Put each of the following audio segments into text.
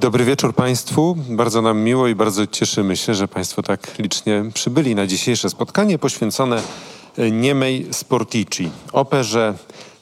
Dobry wieczór Państwu. Bardzo nam miło i bardzo cieszymy się, że Państwo tak licznie przybyli na dzisiejsze spotkanie poświęcone niemej Sportici, operze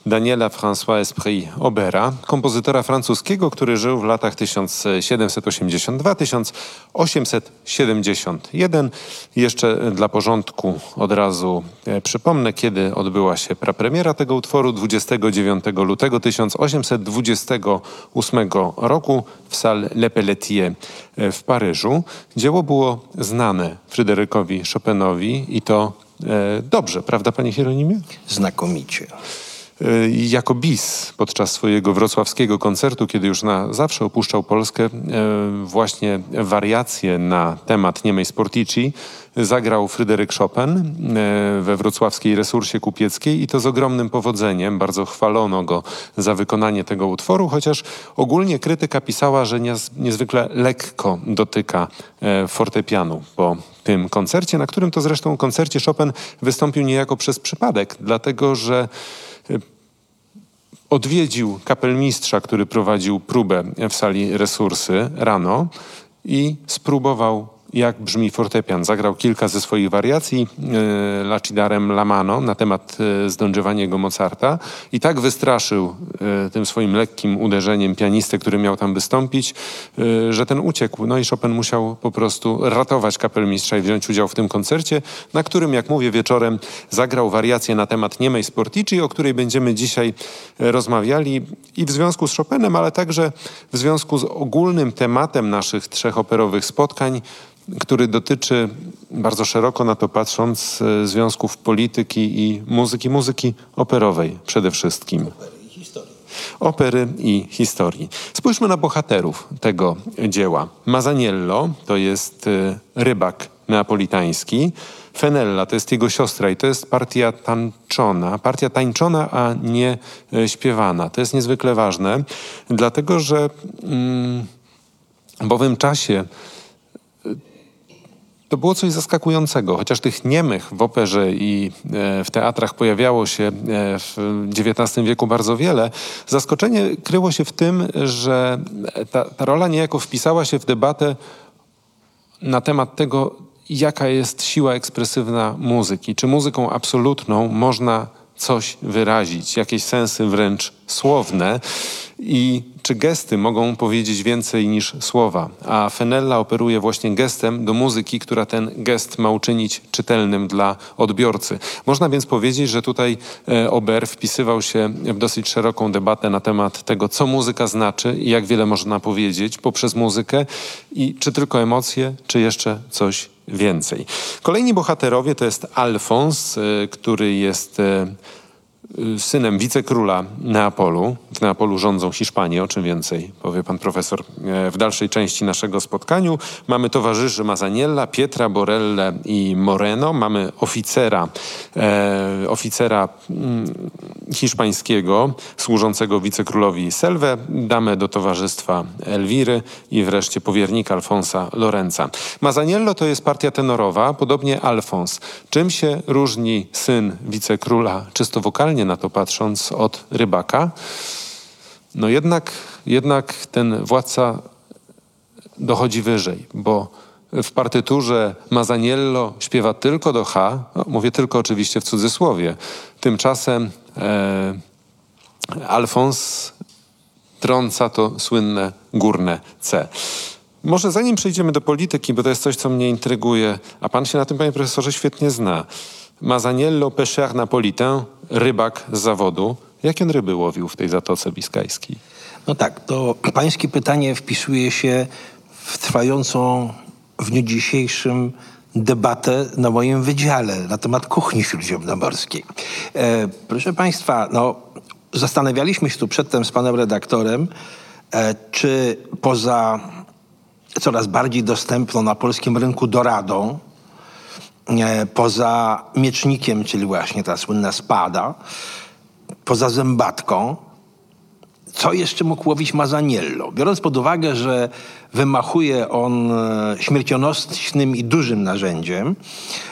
Daniela François Esprit Aubera, kompozytora francuskiego, który żył w latach 1782-1871. Jeszcze dla porządku od razu e, przypomnę, kiedy odbyła się prapremiera tego utworu 29 lutego 1828 roku w Salle Le Pelletier e, w Paryżu. Dzieło było znane Fryderykowi Chopinowi i to e, dobrze, prawda panie Hieronimie? Znakomicie. Y, jako bis podczas swojego wrocławskiego koncertu, kiedy już na zawsze opuszczał Polskę, y, właśnie wariacje na temat niemej Sportici zagrał Fryderyk Chopin y, we wrocławskiej resursie kupieckiej i to z ogromnym powodzeniem. Bardzo chwalono go za wykonanie tego utworu, chociaż ogólnie krytyka pisała, że niezwykle lekko dotyka fortepianu po tym koncercie, na którym to zresztą koncercie Chopin wystąpił niejako przez przypadek, dlatego że odwiedził kapelmistrza, który prowadził próbę w sali resursy rano i spróbował jak brzmi fortepian. Zagrał kilka ze swoich wariacji e, Lacidarem Lamano na temat e, zdążywania Mozarta i tak wystraszył e, tym swoim lekkim uderzeniem pianistę, który miał tam wystąpić, że ten uciekł. No i Chopin musiał po prostu ratować kapelmistrza i wziąć udział w tym koncercie, na którym, jak mówię, wieczorem zagrał wariację na temat niemej Sportici, o której będziemy dzisiaj rozmawiali i w związku z Chopinem, ale także w związku z ogólnym tematem naszych trzech operowych spotkań, który dotyczy bardzo szeroko na to patrząc e, związków polityki i muzyki, muzyki operowej przede wszystkim. Opery i historii. Spójrzmy na bohaterów tego dzieła. Mazaniello to jest e, rybak neapolitański. Fenella to jest jego siostra i to jest partia tańczona. Partia tańczona, a nie e, śpiewana. To jest niezwykle ważne, dlatego że mm, w owym czasie to było coś zaskakującego, chociaż tych niemych w operze i e, w teatrach pojawiało się e, w XIX wieku bardzo wiele. Zaskoczenie kryło się w tym, że ta, ta rola niejako wpisała się w debatę na temat tego, jaka jest siła ekspresywna muzyki. Czy muzyką absolutną można coś wyrazić, jakieś sensy wręcz słowne i czy gesty mogą powiedzieć więcej niż słowa, a Fenella operuje właśnie gestem do muzyki, która ten gest ma uczynić czytelnym dla odbiorcy. Można więc powiedzieć, że tutaj e, Ober wpisywał się w dosyć szeroką debatę na temat tego, co muzyka znaczy i jak wiele można powiedzieć poprzez muzykę i czy tylko emocje, czy jeszcze coś więcej. Kolejni bohaterowie to jest Alfons, e, który jest e, synem wicekróla Neapolu. W Neapolu rządzą Hiszpanie, o czym więcej powie pan profesor e, w dalszej części naszego spotkaniu. Mamy towarzyszy Mazaniella, Pietra, Borelle i Moreno. Mamy oficera, e, oficera mm, hiszpańskiego służącego wicekrólowi Selwę, damę do towarzystwa Elwiry i wreszcie powiernika Alfonsa Lorenza. Mazaniello to jest partia tenorowa, podobnie Alfons. Czym się różni syn wicekróla czysto wokalnie na to patrząc od rybaka? No jednak, jednak ten władca dochodzi wyżej, bo w partyturze Mazaniello śpiewa tylko do H, no, mówię tylko oczywiście w cudzysłowie. Tymczasem e, Alfons trąca to słynne górne C. Może zanim przejdziemy do polityki, bo to jest coś, co mnie intryguje, a pan się na tym, panie profesorze, świetnie zna. Mazaniello pêcheur napolitain, rybak z zawodu. Jak on ryby łowił w tej Zatoce Biskajskiej? No tak, to pańskie pytanie wpisuje się w trwającą w dniu dzisiejszym debatę na moim wydziale na temat kuchni śródziemnomorskiej. E, proszę Państwa, no, zastanawialiśmy się tu przedtem z panem redaktorem, e, czy poza coraz bardziej dostępną na polskim rynku doradą, poza miecznikiem, czyli właśnie ta słynna spada, poza zębatką, co jeszcze mógł łowić Mazaniello? Biorąc pod uwagę, że wymachuje on e, śmiercionośnym i dużym narzędziem,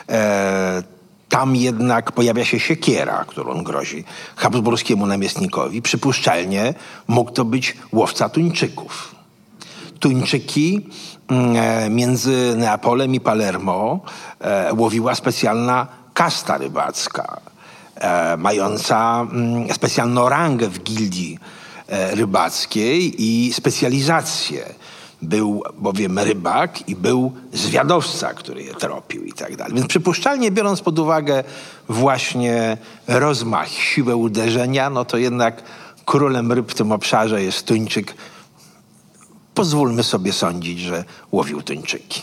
e, tam jednak pojawia się siekiera, którą grozi habsburskiemu namiestnikowi. Przypuszczalnie mógł to być łowca tuńczyków. tuńczyki między Neapolem i Palermo łowiła specjalna kasta rybacka, mająca mm, specjalną rangę w gildii rybackiej i specjalizację. Był bowiem rybak i był zwiadowca, który je tropił i tak dalej. Więc przypuszczalnie biorąc pod uwagę właśnie rozmach, siłę uderzenia, no to jednak królem ryb w tym obszarze jest tuńczyk. Pozwólmy sobie sądzić, że łowił tuńczyki.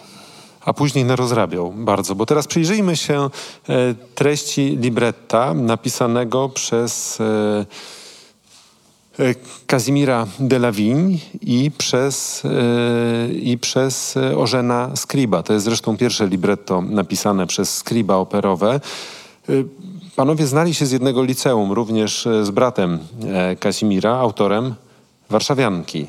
A później narozrabiał bardzo, bo teraz przyjrzyjmy się e, treści libretta napisanego przez e, E, Kazimira de la Vigne i przez, i przez Ożena Skriba. To jest zresztą pierwsze libretto napisane przez Skriba operowe. Panowie znali się z jednego liceum, również z bratem Kazimira, autorem Warszawianki.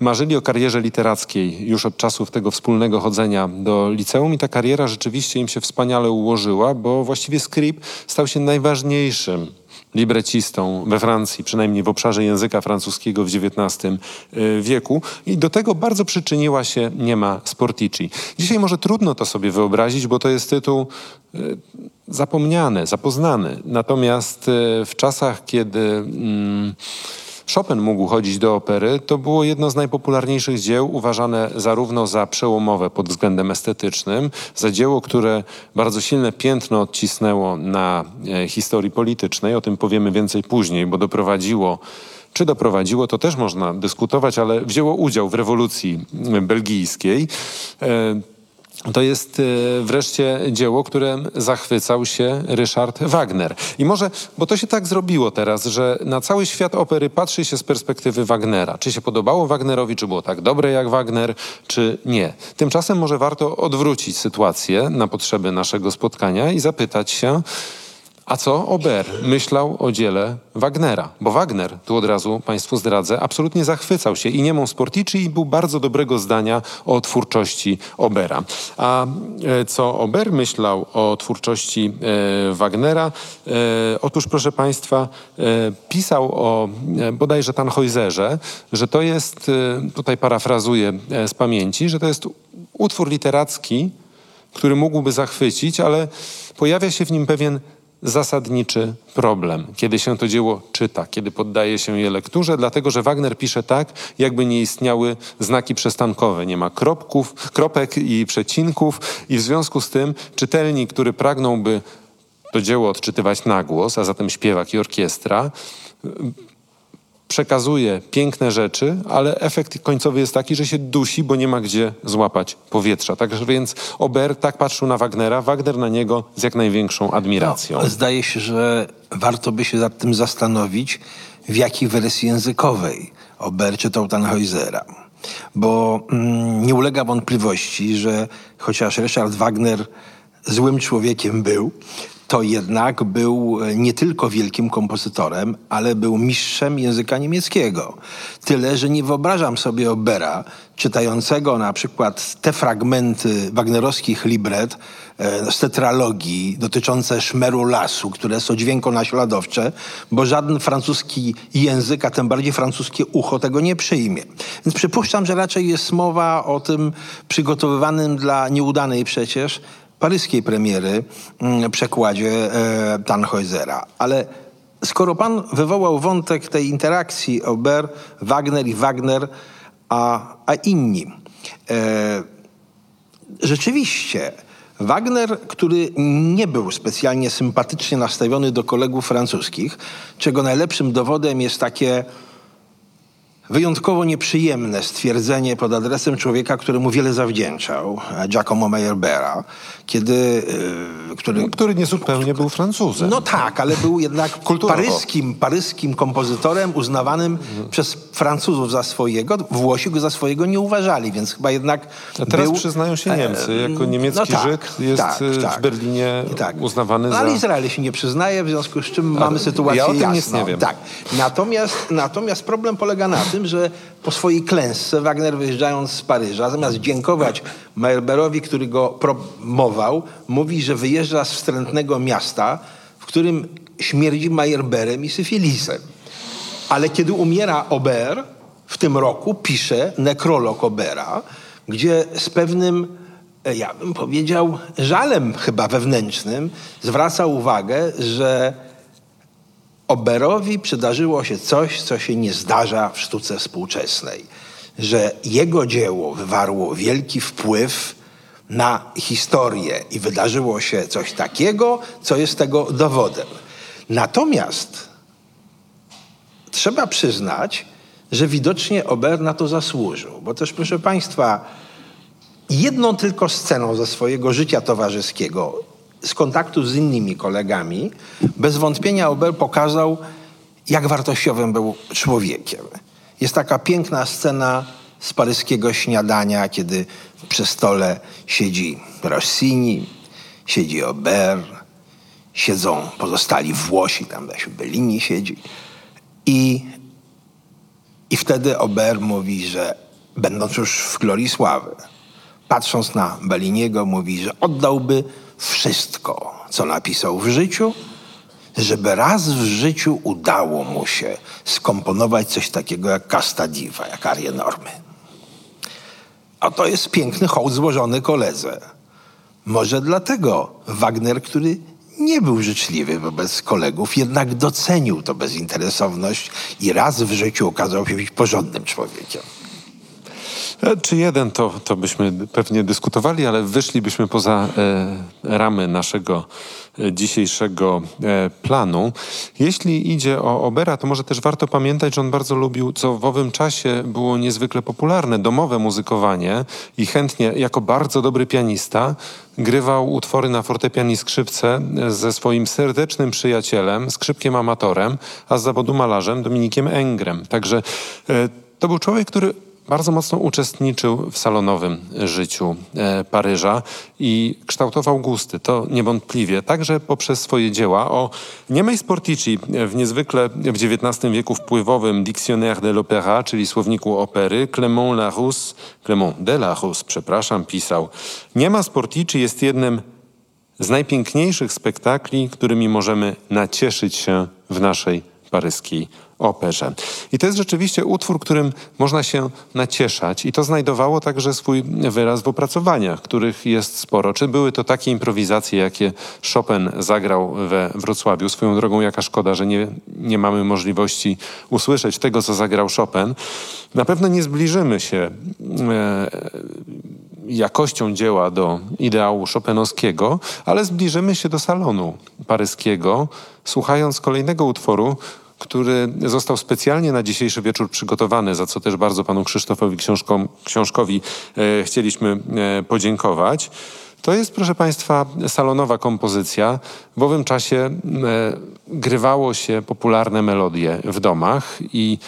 Marzyli o karierze literackiej już od czasów tego wspólnego chodzenia do liceum i ta kariera rzeczywiście im się wspaniale ułożyła, bo właściwie Skrib stał się najważniejszym librecistą we Francji, przynajmniej w obszarze języka francuskiego w XIX y, wieku. I do tego bardzo przyczyniła się Niema Sportici. Dzisiaj może trudno to sobie wyobrazić, bo to jest tytuł y, zapomniany, zapoznany. Natomiast w czasach, kiedy... Mm, Chopin mógł chodzić do opery, to było jedno z najpopularniejszych dzieł, uważane zarówno za przełomowe pod względem estetycznym, za dzieło, które bardzo silne piętno odcisnęło na e, historii politycznej. O tym powiemy więcej później, bo doprowadziło czy doprowadziło, to też można dyskutować, ale wzięło udział w rewolucji belgijskiej. To jest e, wreszcie dzieło, którym zachwycał się Ryszard Wagner. I może, bo to się tak zrobiło teraz, że na cały świat opery patrzy się z perspektywy Wagnera. Czy się podobało Wagnerowi, czy było tak dobre jak Wagner, czy nie. Tymczasem może warto odwrócić sytuację na potrzeby naszego spotkania i zapytać się, a co Ober myślał o dziele Wagnera? Bo Wagner, tu od razu Państwu zdradzę, absolutnie zachwycał się i niemą Sportici i był bardzo dobrego zdania o twórczości Obera. A e, co Ober myślał o twórczości e, Wagnera? E, otóż, proszę Państwa, e, pisał o e, bodajże Tannhäuserze, że to jest, e, tutaj parafrazuję z pamięci, że to jest utwór literacki, który mógłby zachwycić, ale pojawia się w nim pewien zasadniczy problem, kiedy się to dzieło czyta, kiedy poddaje się je lekturze, dlatego że Wagner pisze tak, jakby nie istniały znaki przestankowe. Nie ma kropków, kropek i przecinków i w związku z tym czytelnik, który pragnąłby to dzieło odczytywać na głos, a zatem śpiewak i orkiestra, przekazuje piękne rzeczy, ale efekt końcowy jest taki, że się dusi, bo nie ma gdzie złapać powietrza. Także więc Ober tak patrzył na Wagnera, Wagner na niego z jak największą admiracją. No, zdaje się, że warto by się nad tym zastanowić, w jakiej wersji językowej Ober czytał Tannhäusera. Bo mm, nie ulega wątpliwości, że chociaż Richard Wagner złym człowiekiem był, to jednak był e, nie tylko wielkim kompozytorem, ale był mistrzem języka niemieckiego. Tyle, że nie wyobrażam sobie Obera czytającego na przykład te fragmenty wagnerowskich libret e, z tetralogii dotyczące szmeru lasu, które są dźwiękonaśladowcze, bo żaden francuski język, a tym bardziej francuskie ucho tego nie przyjmie. Więc przypuszczam, że raczej jest mowa o tym przygotowywanym dla nieudanej przecież paryskiej premiery mm, przekładzie e, Tannhäusera. Ale skoro pan wywołał wątek tej interakcji Ober, Wagner i Wagner, a, a inni. E, rzeczywiście, Wagner, który nie był specjalnie sympatycznie nastawiony do kolegów francuskich, czego najlepszym dowodem jest takie wyjątkowo nieprzyjemne stwierdzenie pod adresem człowieka, któremu wiele zawdzięczał, Giacomo Meyerbeera, kiedy... E, który, no, który niezupełnie był Francuzem. No tak, ale był jednak paryskim, paryskim kompozytorem uznawanym przez Francuzów za swojego. Włosi go za swojego nie uważali, więc chyba jednak A teraz był... przyznają się Niemcy. Jako niemiecki no tak, Żyd jest tak, e, tak. w Berlinie tak. uznawany no, za... Ale Izrael się nie przyznaje, w związku z czym mamy sytuację ja o tym jasną. Nie wiem. Tak. Natomiast, natomiast problem polega na tym, że po swojej klęsce Wagner wyjeżdżając z Paryża, zamiast dziękować Meyerbeerowi, który go promował, mówi, że wyjeżdża z wstrętnego miasta, w którym śmierdzi Meyerbeerem i syfilisem. Ale kiedy umiera Ober, w tym roku pisze nekrolog Obera, gdzie z pewnym, e, ja bym powiedział, żalem chyba wewnętrznym zwraca uwagę, że Oberowi przydarzyło się coś, co się nie zdarza w sztuce współczesnej, że jego dzieło wywarło wielki wpływ na historię i wydarzyło się coś takiego, co jest tego dowodem. Natomiast trzeba przyznać, że widocznie Ober na to zasłużył, bo też proszę Państwa, jedną tylko sceną ze swojego życia towarzyskiego, z kontaktu z innymi kolegami, bez wątpienia Ober pokazał, jak wartościowym był człowiekiem. Jest taka piękna scena z paryskiego śniadania, kiedy przy stole siedzi Rossini, siedzi Ober, siedzą pozostali Włosi, tam w Bellini siedzi. I, I wtedy Ober mówi, że będąc już w glorii sławy, patrząc na Belliniego, mówi, że oddałby wszystko, co napisał w życiu, żeby raz w życiu udało mu się skomponować coś takiego jak Casta Diva, jak Arię Normy. A to jest piękny hołd złożony koledze. Może dlatego Wagner, który nie był życzliwy wobec kolegów, jednak docenił to bezinteresowność i raz w życiu okazał się być porządnym człowiekiem. E, czy jeden, to, to byśmy pewnie dyskutowali, ale wyszlibyśmy poza e, ramy naszego e, dzisiejszego e, planu. Jeśli idzie o Obera, to może też warto pamiętać, że on bardzo lubił, co w owym czasie było niezwykle popularne, domowe muzykowanie i chętnie, jako bardzo dobry pianista, grywał utwory na fortepian i skrzypce ze swoim serdecznym przyjacielem, skrzypkiem amatorem, a z zawodu malarzem Dominikiem Engrem. Także e, to był człowiek, który bardzo mocno uczestniczył w salonowym życiu e, Paryża i kształtował gusty. To niewątpliwie także poprzez swoje dzieła o niemej Sportici w niezwykle w XIX wieku wpływowym Dictionnaire de l'Opéra, czyli słowniku opery, Clément Larousse, Clément de Larousse, przepraszam, pisał Niema Sportici jest jednym z najpiękniejszych spektakli, którymi możemy nacieszyć się w naszej paryskiej operze. I to jest rzeczywiście utwór, którym można się nacieszać i to znajdowało także swój wyraz w opracowaniach, których jest sporo. Czy były to takie improwizacje, jakie Chopin zagrał we Wrocławiu? Swoją drogą jaka szkoda, że nie, nie mamy możliwości usłyszeć tego, co zagrał Chopin. Na pewno nie zbliżymy się e, jakością dzieła do ideału Chopinowskiego, ale zbliżymy się do salonu paryskiego, słuchając kolejnego utworu, który został specjalnie na dzisiejszy wieczór przygotowany, za co też bardzo panu Krzysztofowi Książkowi e, chcieliśmy e, podziękować. To jest, proszę Państwa, salonowa kompozycja. W owym czasie e, grywało się popularne melodie w domach i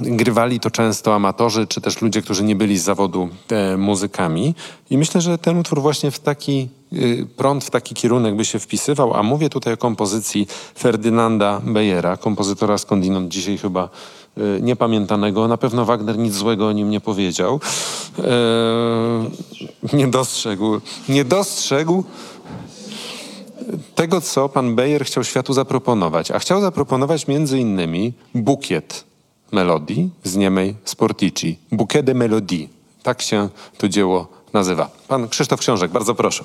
grywali to często amatorzy, czy też ludzie, którzy nie byli z zawodu e, muzykami. I myślę, że ten utwór właśnie w taki y, prąd, w taki kierunek by się wpisywał, a mówię tutaj o kompozycji Ferdynanda Bejera, kompozytora skądinąd dzisiaj chyba y, niepamiętanego. Na pewno Wagner nic złego o nim nie powiedział. E, nie dostrzegł. Nie dostrzegł tego, co pan Beyer chciał światu zaproponować. A chciał zaproponować między innymi bukiet melodii z niemej Sportici. Bouquet de Melodie. Tak się to dzieło nazywa. Pan Krzysztof Książek, bardzo proszę.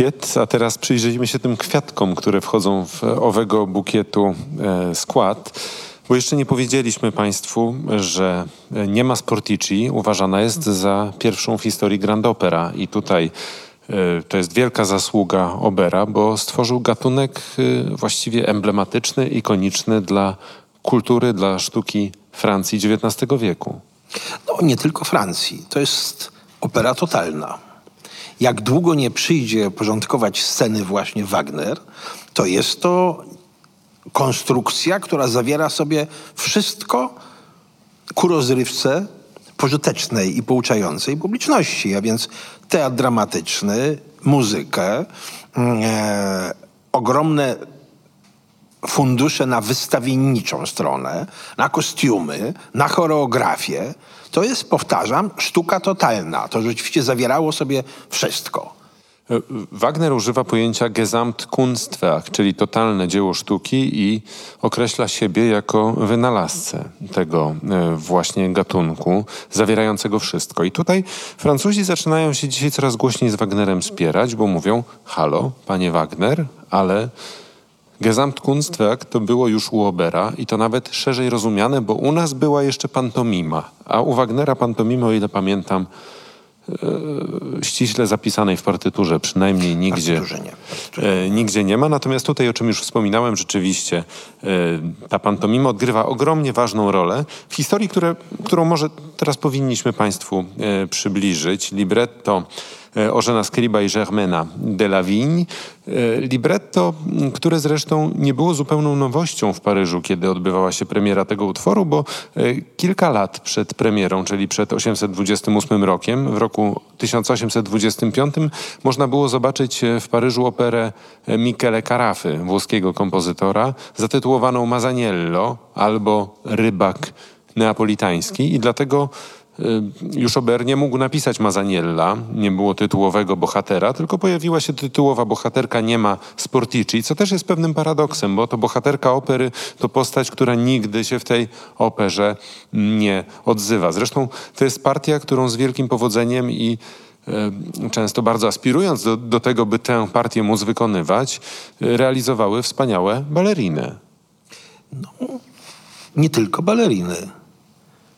Bukiet, a teraz przyjrzyjmy się tym kwiatkom, które wchodzą w owego bukietu e, skład. Bo jeszcze nie powiedzieliśmy Państwu, że nie ma Sportici uważana jest za pierwszą w historii Grand Opera i tutaj e, to jest wielka zasługa Obera, bo stworzył gatunek e, właściwie emblematyczny, ikoniczny dla kultury, dla sztuki Francji XIX wieku. No nie tylko Francji. To jest opera totalna. Jak długo nie przyjdzie porządkować sceny właśnie Wagner, to jest to konstrukcja, która zawiera sobie wszystko ku rozrywce pożytecznej i pouczającej publiczności, a więc teatr dramatyczny, muzykę, mm, e, ogromne fundusze na wystawienniczą stronę, na kostiumy, na choreografię. To jest, powtarzam, sztuka totalna. To rzeczywiście zawierało sobie wszystko. E, Wagner używa pojęcia Gesamtkunstwerk, czyli totalne dzieło sztuki i określa siebie jako wynalazcę tego e, właśnie gatunku, zawierającego wszystko. I tutaj Francuzi zaczynają się dzisiaj coraz głośniej z Wagnerem spierać, bo mówią, halo, panie Wagner, ale Gesamtkunstwerk to było już u Obera i to nawet szerzej rozumiane, bo u nas była jeszcze pantomima, a u Wagnera pantomimy, o ile pamiętam, e, ściśle zapisanej w partyturze, przynajmniej nigdzie, Partyturze nie. e, nigdzie nie ma. Natomiast tutaj, o czym już wspominałem, rzeczywiście e, ta pantomima odgrywa ogromnie ważną rolę w historii, które, którą może teraz powinniśmy Państwu e, przybliżyć. Libretto Ożena Scriba i Germaina de la Vigne. E, Libretto, które zresztą nie było zupełną nowością w Paryżu, kiedy odbywała się premiera tego utworu, bo e, kilka lat przed premierą, czyli przed 828 rokiem, w roku 1825 można było zobaczyć e, w Paryżu operę e, Michele Carafy, włoskiego kompozytora, zatytułowaną Mazaniello albo Rybak Neapolitański i dlatego już Ober nie mógł napisać Mazaniella, nie było tytułowego bohatera, tylko pojawiła się tytułowa bohaterka nie ma Sportici, co też jest pewnym paradoksem, bo to bohaterka opery to postać, która nigdy się w tej operze nie odzywa. Zresztą to jest partia, którą z wielkim powodzeniem i e, często bardzo aspirując do, do tego, by tę partię móc wykonywać, e, realizowały wspaniałe baleriny. Nie tylko baleriny.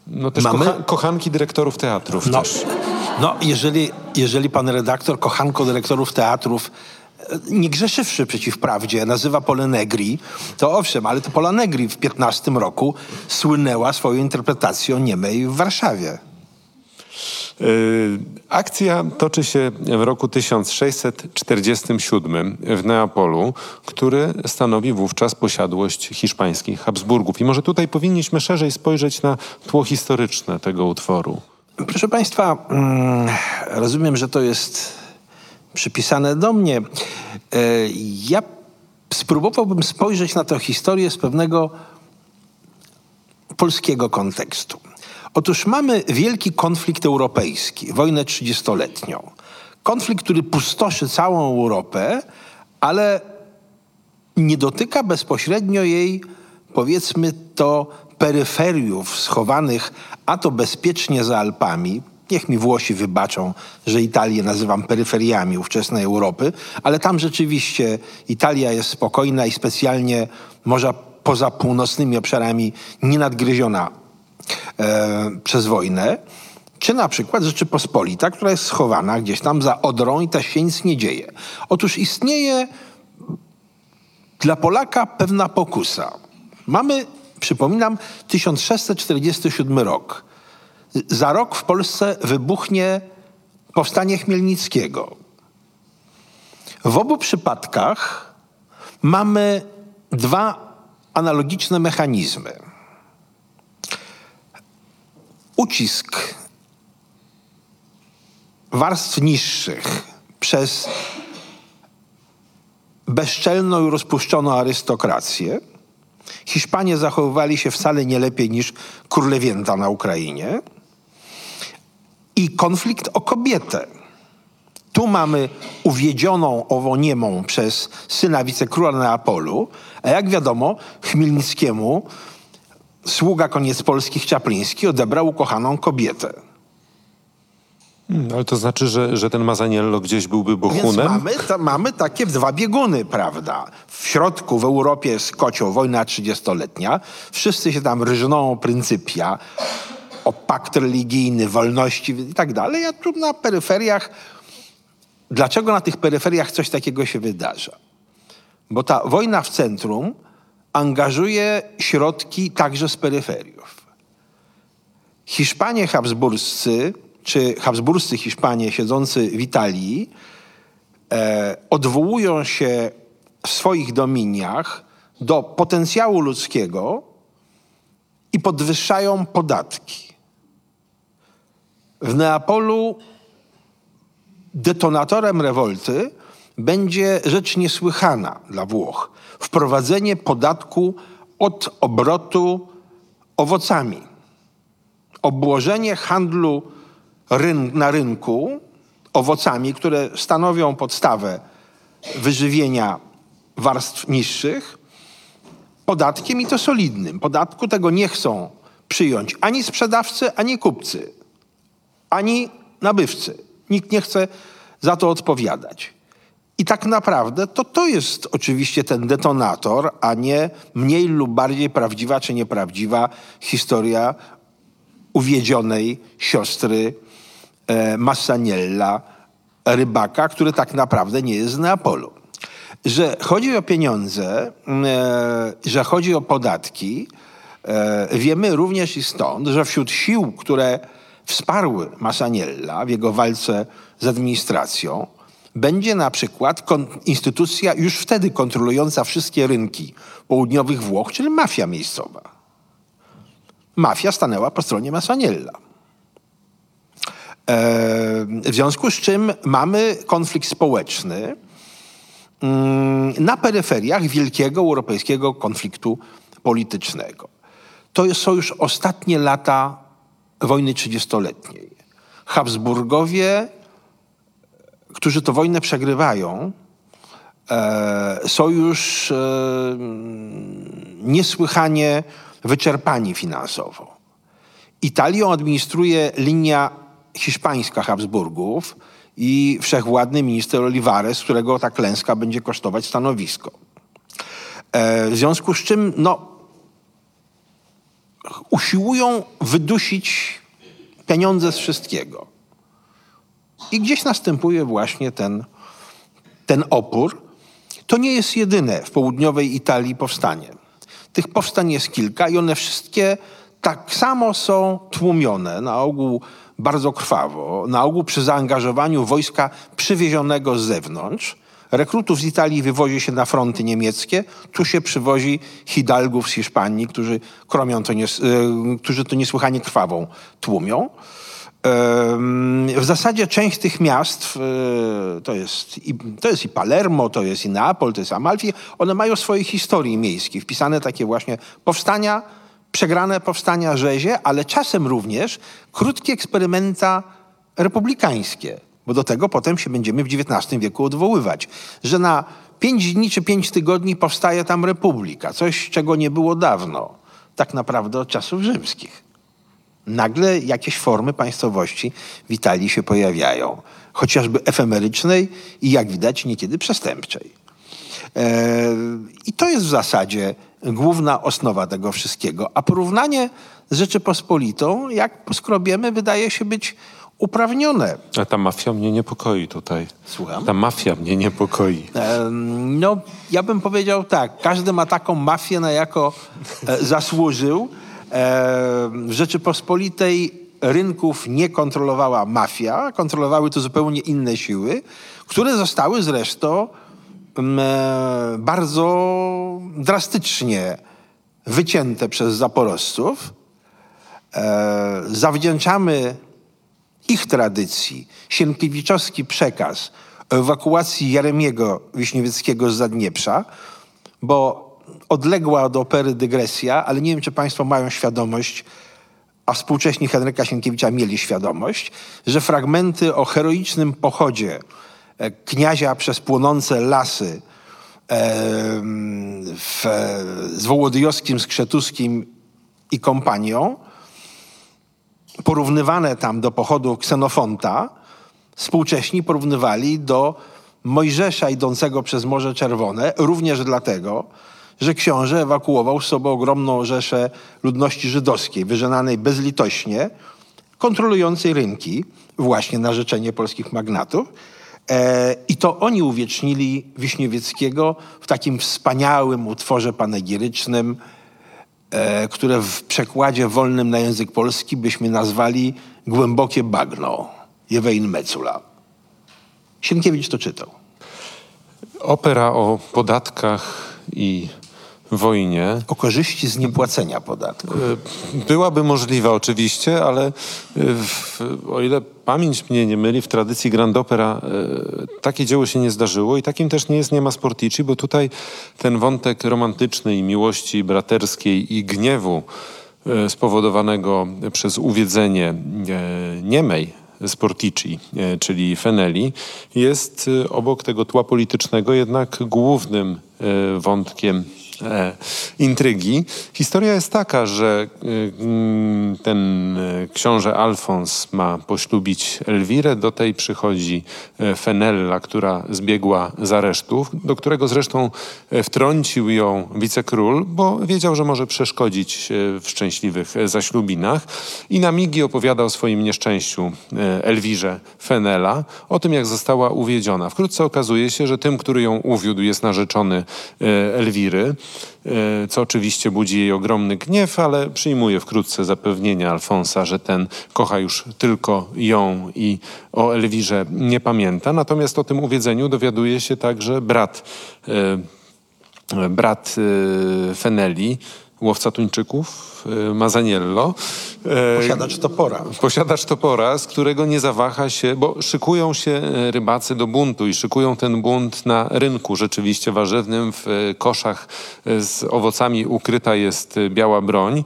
No też Mamy- kocha, kochanki dyrektorów teatrów No, też. no jeżeli, jeżeli pan redaktor, kochanko dyrektorów teatrów, e, nie grzeszywszy przeciw prawdzie, nazywa Pole Negri, to owszem, ale to Pola Negri w 15 roku słynęła swoją interpretacją niemej w Warszawie. Y, Akcja toczy się w roku 1647 w Neapolu, który stanowi wówczas posiadłość hiszpańskich Habsburgów. I może tutaj powinniśmy szerzej spojrzeć na tło historyczne tego utworu. Proszę Państwa, mm, rozumiem, że to jest przypisane do mnie. E, Ja spróbowałbym spojrzeć na tę historię z pewnego polskiego kontekstu. Otóż mamy wielki konflikt europejski, wojnę trzydziestoletnią. Konflikt, który pustoszy całą Europę, ale nie dotyka bezpośrednio jej, powiedzmy to, peryferiów schowanych, a to bezpiecznie za Alpami. Niech mi Włosi wybaczą, że Italię nazywam peryferiami ówczesnej Europy, ale tam rzeczywiście Italia jest spokojna i specjalnie może poza północnymi obszarami nienadgryziona e, przez wojnę. Czy na przykład Rzeczypospolita, która jest schowana gdzieś tam za Odrą i tam się nic nie dzieje. Otóż istnieje dla Polaka pewna pokusa. Mamy, przypominam, 1647 rok. Za rok w Polsce wybuchnie powstanie Chmielnickiego. W obu przypadkach mamy dwa analogiczne mechanizmy. Ucisk warstw niższych przez bezczelną i rozpuszczoną arystokrację. Hiszpanie zachowywali się wcale nie lepiej niż królewięta na Ukrainie. I konflikt o kobietę. Tu mamy uwiedzioną ową niemą przez syna wicekróla Neapolu, a jak wiadomo, Chmielnickiemu sługa koniec polskich Czapliński odebrał ukochaną kobietę. Hmm, ale to znaczy, że, że ten Mazaniello gdzieś byłby bohunem? Więc mamy, to, mamy takie dwa bieguny, prawda? W środku w Europie jest kocioł, wojna 30-letnia. Wszyscy się tam ryżną o pryncypia, o pakt religijny, wolności i tak dalej. A tu na peryferiach... Dlaczego na tych peryferiach coś takiego się wydarza? Bo ta wojna w centrum angażuje środki także z peryferiów. Hiszpanie habsburscy, czy habsburscy Hiszpanie siedzący w Italii, e, odwołują się w swoich dominiach do potencjału ludzkiego i podwyższają podatki. W Neapolu detonatorem rewolty będzie rzecz niesłychana dla Włoch. Wprowadzenie podatku od obrotu owocami. Obłożenie handlu ryn na rynku owocami, które stanowią podstawę wyżywienia warstw niższych, podatkiem i to solidnym. Podatku tego nie chcą przyjąć ani sprzedawcy, ani kupcy, ani nabywcy. Nikt nie chce za to odpowiadać. I tak naprawdę to to jest oczywiście ten detonator, a nie mniej lub bardziej prawdziwa czy nieprawdziwa historia uwiedzionej siostry e, Massaniella, rybaka, który tak naprawdę nie jest z Neapolu. Że chodzi o pieniądze, e, że chodzi o podatki, e, wiemy również i stąd, że wśród sił, które wsparły Massaniella w jego walce z administracją, będzie na przykład instytucja już wtedy kontrolująca wszystkie rynki południowych Włoch, czyli mafia miejscowa. Mafia stanęła po stronie Massaniella. W związku z czym mamy konflikt społeczny mm, na peryferiach wielkiego europejskiego konfliktu politycznego. To są już ostatnie lata wojny trzydziestoletniej. Habsburgowie którzy tę wojnę przegrywają, e, są już e, niesłychanie wyczerpani finansowo. Italią administruje linia hiszpańska Habsburgów i wszechwładny minister Olivares, którego ta klęska będzie kosztować stanowisko. E, w związku z czym no, usiłują wydusić pieniądze z wszystkiego. I gdzieś następuje właśnie ten, ten opór. To nie jest jedyne w południowej Italii powstanie. Tych powstań jest kilka i one wszystkie tak samo są tłumione, na ogół bardzo krwawo, na ogół przy zaangażowaniu wojska przywiezionego z zewnątrz. Rekrutów z Italii wywozi się na fronty niemieckie, tu się przywozi hidalgów z Hiszpanii, którzy, kromią to y, którzy to niesłychanie krwawą tłumią. W zasadzie część tych miast, e, to jest, i, to jest i Palermo, to jest i Neapol, to jest Amalfi, one mają swoje historie miejskie, wpisane takie właśnie powstania, przegrane powstania rzezie, ale czasem również krótkie eksperymenta republikańskie, bo do tego potem się będziemy w XIX wieku odwoływać, że na pięć dni czy pięć tygodni powstaje tam republika, coś czego nie było dawno, tak naprawdę od czasów rzymskich nagle jakieś formy państwowości w Italii się pojawiają. Chociażby efemerycznej i jak widać niekiedy przestępczej. E, I to jest w zasadzie główna osnowa tego wszystkiego. A porównanie z Rzeczypospolitą, jak poskrobiemy, wydaje się być uprawnione. A ta mafia mnie niepokoi tutaj. Słucham? Ta mafia mnie niepokoi. E, no, ja bym powiedział tak. Każdy ma taką mafię, na jaką e, zasłużył. W Rzeczypospolitej rynków nie kontrolowała mafia, kontrolowały to zupełnie inne siły, które zostały zresztą mm, e, bardzo drastycznie wycięte przez zaporowców. E, zawdzięczamy ich tradycji sienkiewiczowski przekaz ewakuacji Jeremiego Wiśniewieckiego z Zadnieprza, bo odległa od opery dygresja, ale nie wiem, czy Państwo mają świadomość, a współcześni Henryka Sienkiewicza mieli świadomość, że fragmenty o heroicznym pochodzie e, kniazia przez płonące lasy w, z Wołodyjowskim, Skrzetuskim i kompanią, porównywane tam do pochodu Ksenofonta, współcześni porównywali do Mojżesza idącego przez Morze Czerwone, również dlatego, że książę ewakuował z sobą ogromną rzeszę ludności żydowskiej, wyżenanej bezlitośnie, kontrolującej rynki, właśnie na życzenie polskich magnatów. E, I to oni uwiecznili Wiśniewieckiego w takim wspaniałym utworze panegirycznym, e, które w przekładzie wolnym na język polski byśmy nazwali Głębokie bagno, Jewein Mecula. Sienkiewicz to czytał. Opera o podatkach i wojnie. O korzyści z niepłacenia podatku. E, byłaby możliwa oczywiście, ale e, w, o ile pamięć mnie nie myli, w tradycji Grand Opera e, takie dzieło się nie zdarzyło i takim też nie jest Niema Sportici, bo tutaj ten wątek romantyczny i miłości braterskiej i gniewu spowodowanego przez uwiedzenie Niemej, Sportici, czyli Feneli, jest obok tego tła politycznego jednak głównym wątkiem intrygi. Historia jest taka, że e, ten e, książę Alfons ma poślubić Elwirę. Do tej przychodzi e, Fenella, która zbiegła z aresztów, do którego zresztą e, wtrącił ją wicekról, bo wiedział, że może przeszkodzić w szczęśliwych zaślubinach. I na migi opowiada o swoim nieszczęściu Elwirze Fenela, o tym, jak została uwiedziona. Wkrótce okazuje się, że tym, który ją uwiódł, jest narzeczony Elwiry. E, co oczywiście budzi jej ogromny gniew, ale przyjmuje wkrótce zapewnienie Alfonsa, że ten kocha już tylko ją i o Elwirze nie pamięta. Natomiast o tym uwiedzeniu dowiaduje się także brat, e, brat e, Feneli, łowca tuńczyków, Mazaniello. Posiadacz topora. Posiadacz topora, z którego nie zawaha się, bo szykują się rybacy do buntu i szykują ten bunt na rynku rzeczywiście warzywnym. W koszach z owocami ukryta jest biała broń.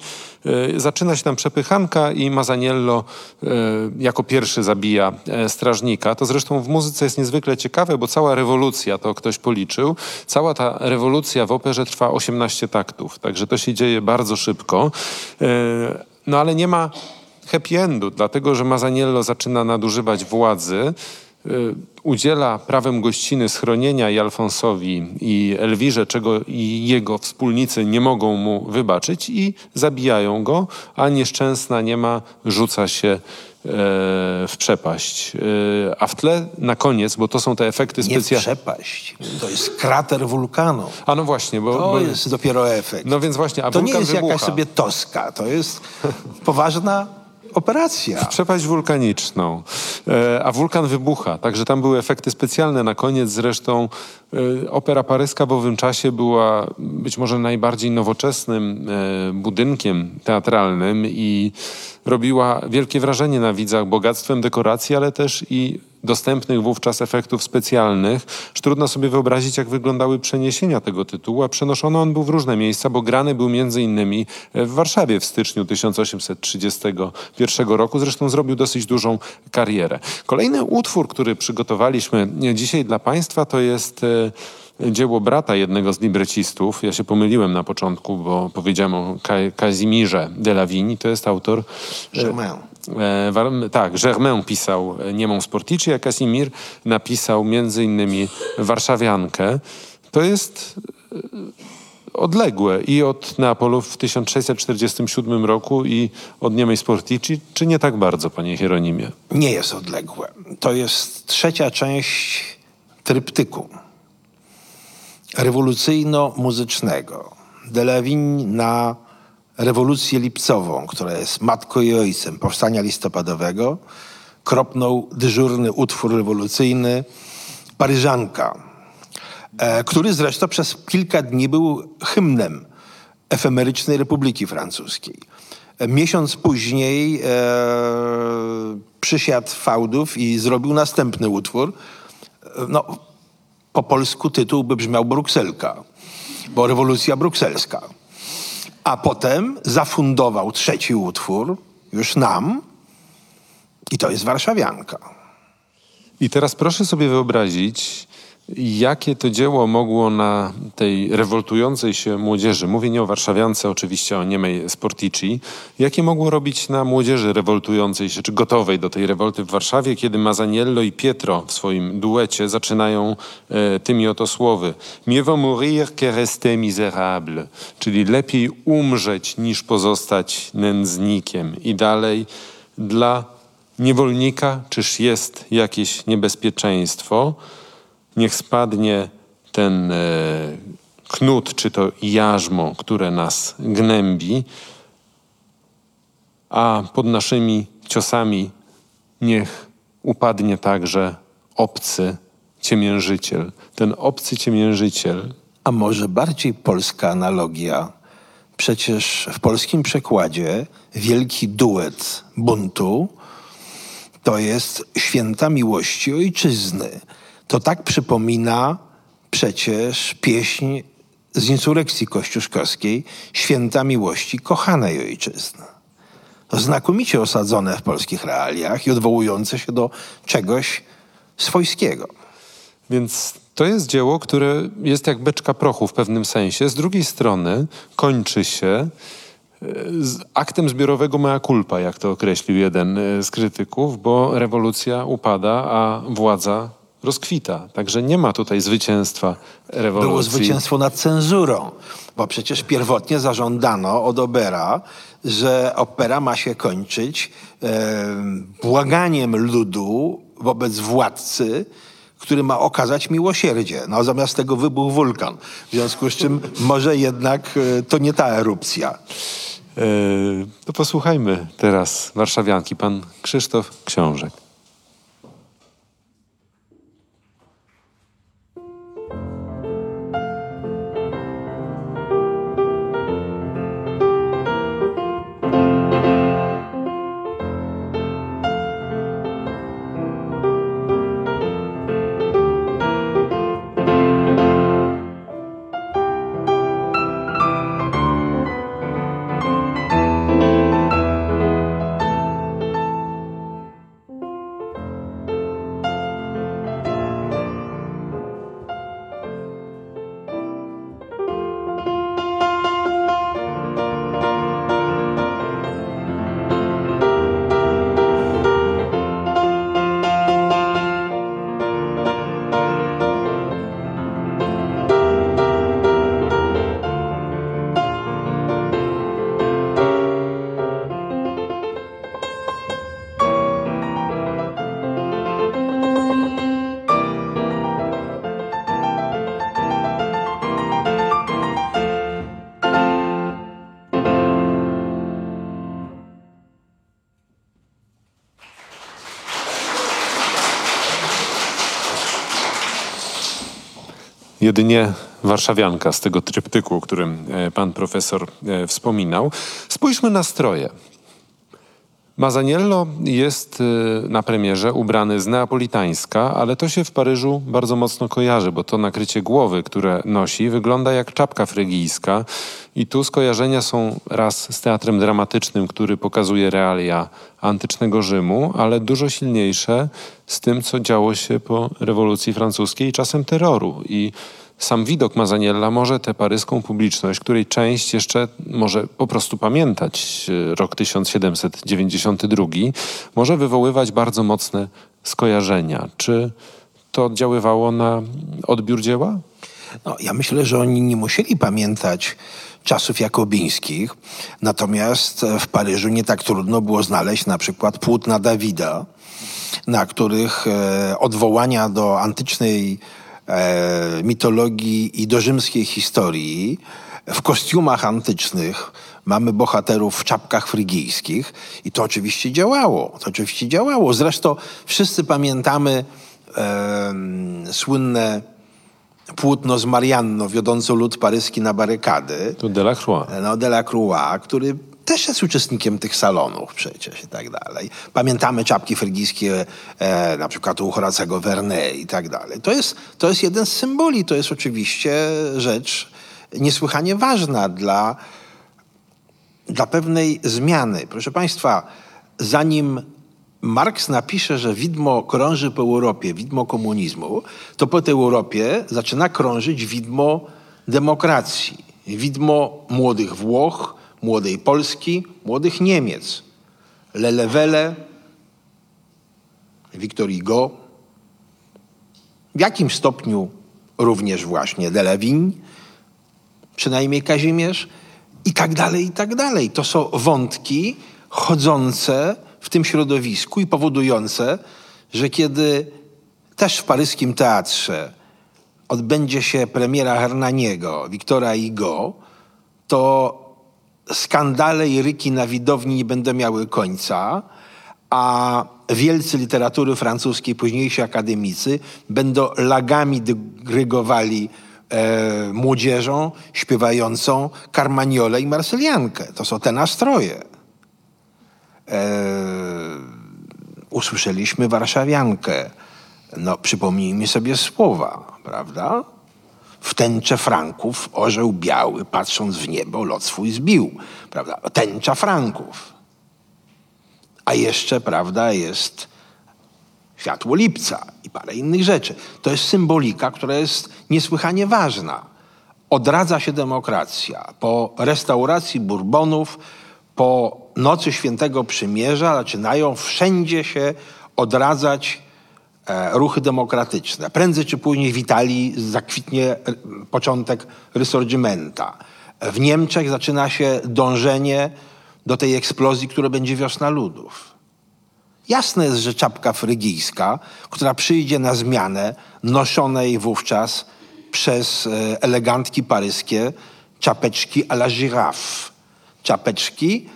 Zaczyna się tam przepychanka i Mazaniello jako pierwszy zabija strażnika. To zresztą w muzyce jest niezwykle ciekawe, bo cała rewolucja, to ktoś policzył, cała ta rewolucja w operze trwa 18 taktów, także to się dzieje bardzo szybko. No ale nie ma happy endu, dlatego że Mazaniello zaczyna nadużywać władzy, udziela prawem gościny schronienia i Alfonsowi i Elwirze, czego i jego wspólnicy nie mogą mu wybaczyć i zabijają go, a nieszczęsna nie ma, rzuca się e, w przepaść. E, a w tle na koniec, bo to są te efekty Nie specjalne. przepaść. To jest krater wulkanu. A no właśnie, bo... To bo jest dopiero efekt. No więc właśnie, a to nie jest wybucha. jakaś sobie toska. To jest poważna operacja. Przepaść wulkaniczną. E, a wulkan wybucha, także tam były efekty specjalne. Na koniec zresztą e, opera paryska w owym czasie była być może najbardziej nowoczesnym e, budynkiem teatralnym i robiła wielkie wrażenie na widzach bogactwem dekoracji, ale też i dostępnych wówczas efektów specjalnych. Aż trudno sobie wyobrazić, jak wyglądały przeniesienia tego tytułu, a przenoszony on był w różne miejsca, bo grany był między innymi w Warszawie w styczniu 1831 roku. Zresztą zrobił dosyć dużą karierę. Kolejny utwór, który przygotowaliśmy dzisiaj dla Państwa, to jest e, dzieło brata jednego z librecistów. Ja się pomyliłem na początku, bo powiedziałem o Ka Kazimierze de la Vigne. To jest autor... Germain. E, tak, Germain pisał Niemą Sportici, a Casimir napisał między innymi Warszawiankę. To jest e, odległe i od Neapolu w 1647 roku i od Niemej Sportici, czy nie tak bardzo, panie Hieronimie? Nie jest odległe. To jest trzecia część tryptyku rewolucyjno-muzycznego. Delawin na rewolucję lipcową, która jest matką i ojcem powstania listopadowego, kropnął dyżurny utwór rewolucyjny Paryżanka, e, który zresztą przez kilka dni był hymnem efemerycznej Republiki Francuskiej. E, Miesiąc później e, przysiadł fałdów i zrobił następny utwór. E, No, po polsku tytuł by brzmiał Brukselka, bo rewolucja brukselska. A potem zafundował trzeci utwór, już nam, i to jest Warszawianka. I teraz proszę sobie wyobrazić Jakie to dzieło mogło na tej rewoltującej się młodzieży, mówię nie o warszawiance, oczywiście o niemej Sportici, jakie mogło robić na młodzieży rewoltującej się, czy gotowej do tej rewolty w Warszawie, kiedy Mazaniello i Pietro w swoim duecie zaczynają e, tymi oto słowy Mieux mourir que rester misérable, czyli lepiej umrzeć niż pozostać nędznikiem. I dalej, dla niewolnika czyż jest jakieś niebezpieczeństwo? Niech spadnie ten e, knut, czy to jarzmo, które nas gnębi, a pod naszymi ciosami niech upadnie także obcy ciemiężyciel. Ten obcy ciemiężyciel. A może bardziej polska analogia? Przecież w polskim przekładzie wielki duet buntu to jest święta miłości ojczyzny to tak przypomina przecież pieśń z insurrekcji kościuszkowskiej Święta Miłości Kochanej Ojczyzny. Znakomicie osadzone w polskich realiach i odwołujące się do czegoś swojskiego. Więc to jest dzieło, które jest jak beczka prochu w pewnym sensie. Z drugiej strony kończy się e, aktem zbiorowego mea culpa, jak to określił jeden e, z krytyków, bo rewolucja upada, a władza rozkwita. Także nie ma tutaj zwycięstwa rewolucji. Było zwycięstwo nad cenzurą, bo przecież pierwotnie zażądano od Obera, że opera ma się kończyć e, błaganiem ludu wobec władcy, który ma okazać miłosierdzie. No zamiast tego wybuchł wulkan. W związku z czym może jednak e, to nie ta erupcja. E, to posłuchajmy teraz warszawianki, pan Krzysztof Książek. Jedynie warszawianka z tego tryptyku, o którym e, pan profesor e, wspominał. Spójrzmy na stroje. Mazaniello jest e, na premierze ubrany z neapolitańska, ale to się w Paryżu bardzo mocno kojarzy, bo to nakrycie głowy, które nosi, wygląda jak czapka frygijska. I tu skojarzenia są raz z teatrem dramatycznym, który pokazuje realia antycznego Rzymu, ale dużo silniejsze z tym, co działo się po rewolucji francuskiej i czasem terroru. I sam widok Mazaniella może tę paryską publiczność, której część jeszcze może po prostu pamiętać e, rok 1792, może wywoływać bardzo mocne skojarzenia. Czy to oddziaływało na odbiór dzieła? No, ja myślę, że oni nie musieli pamiętać czasów jakobińskich, natomiast w Paryżu nie tak trudno było znaleźć na przykład płótna Dawida, na których e, odwołania do antycznej e, mitologii i do rzymskiej historii w kostiumach antycznych mamy bohaterów w czapkach frygijskich i to oczywiście działało. To oczywiście działało. Zresztą wszyscy pamiętamy e, słynne płótno z Marianno wiodąco lud paryski na barykady. To Delacroix. No, Delacroix, który też jest uczestnikiem tych salonów przecież i tak dalej. Pamiętamy czapki frygijskie e, na przykład u Horacego Verne i tak dalej. To jest, to jest jeden z symboli, to jest oczywiście rzecz niesłychanie ważna dla, dla pewnej zmiany. Proszę Państwa, zanim Marks napisze, że widmo krąży po Europie, widmo komunizmu, to po tej Europie zaczyna krążyć widmo demokracji, widmo młodych Włoch, młodej Polski, młodych Niemiec. Lelewele, Victor Hugo, w jakim stopniu również właśnie Delewin, przynajmniej Kazimierz i tak dalej, i tak dalej. To są wątki chodzące w tym środowisku i powodujące, że kiedy też w paryskim teatrze odbędzie się premiera Hernaniego, Wiktora Hugo, to skandale i ryki na widowni nie będą miały końca, a wielcy literatury francuskiej, późniejsi akademicy będą lagami dyrygowali e, młodzieżą śpiewającą Carmagnole i Marsyliankę. To są te nastroje. E, usłyszeliśmy Warszawiankę. No, przypomnijmy sobie słowa, prawda? W tęcze Franków orzeł biały, patrząc w niebo, lot swój zbił. Prawda? Tęcza Franków. A jeszcze, prawda, jest światło lipca i parę innych rzeczy. To jest symbolika, która jest niesłychanie ważna. Odradza się demokracja. Po restauracji Bourbonów, po nocy świętego przymierza zaczynają wszędzie się odradzać ruchy demokratyczne. Prędzej czy później w Italii zakwitnie e, początek Risorgimenta. W Niemczech zaczyna się dążenie do tej eksplozji, która będzie wiosna ludów. Jasne jest, że czapka frygijska, która przyjdzie na zmianę noszonej wówczas przez e, elegantki paryskie czapeczki à la girafe. Czapeczki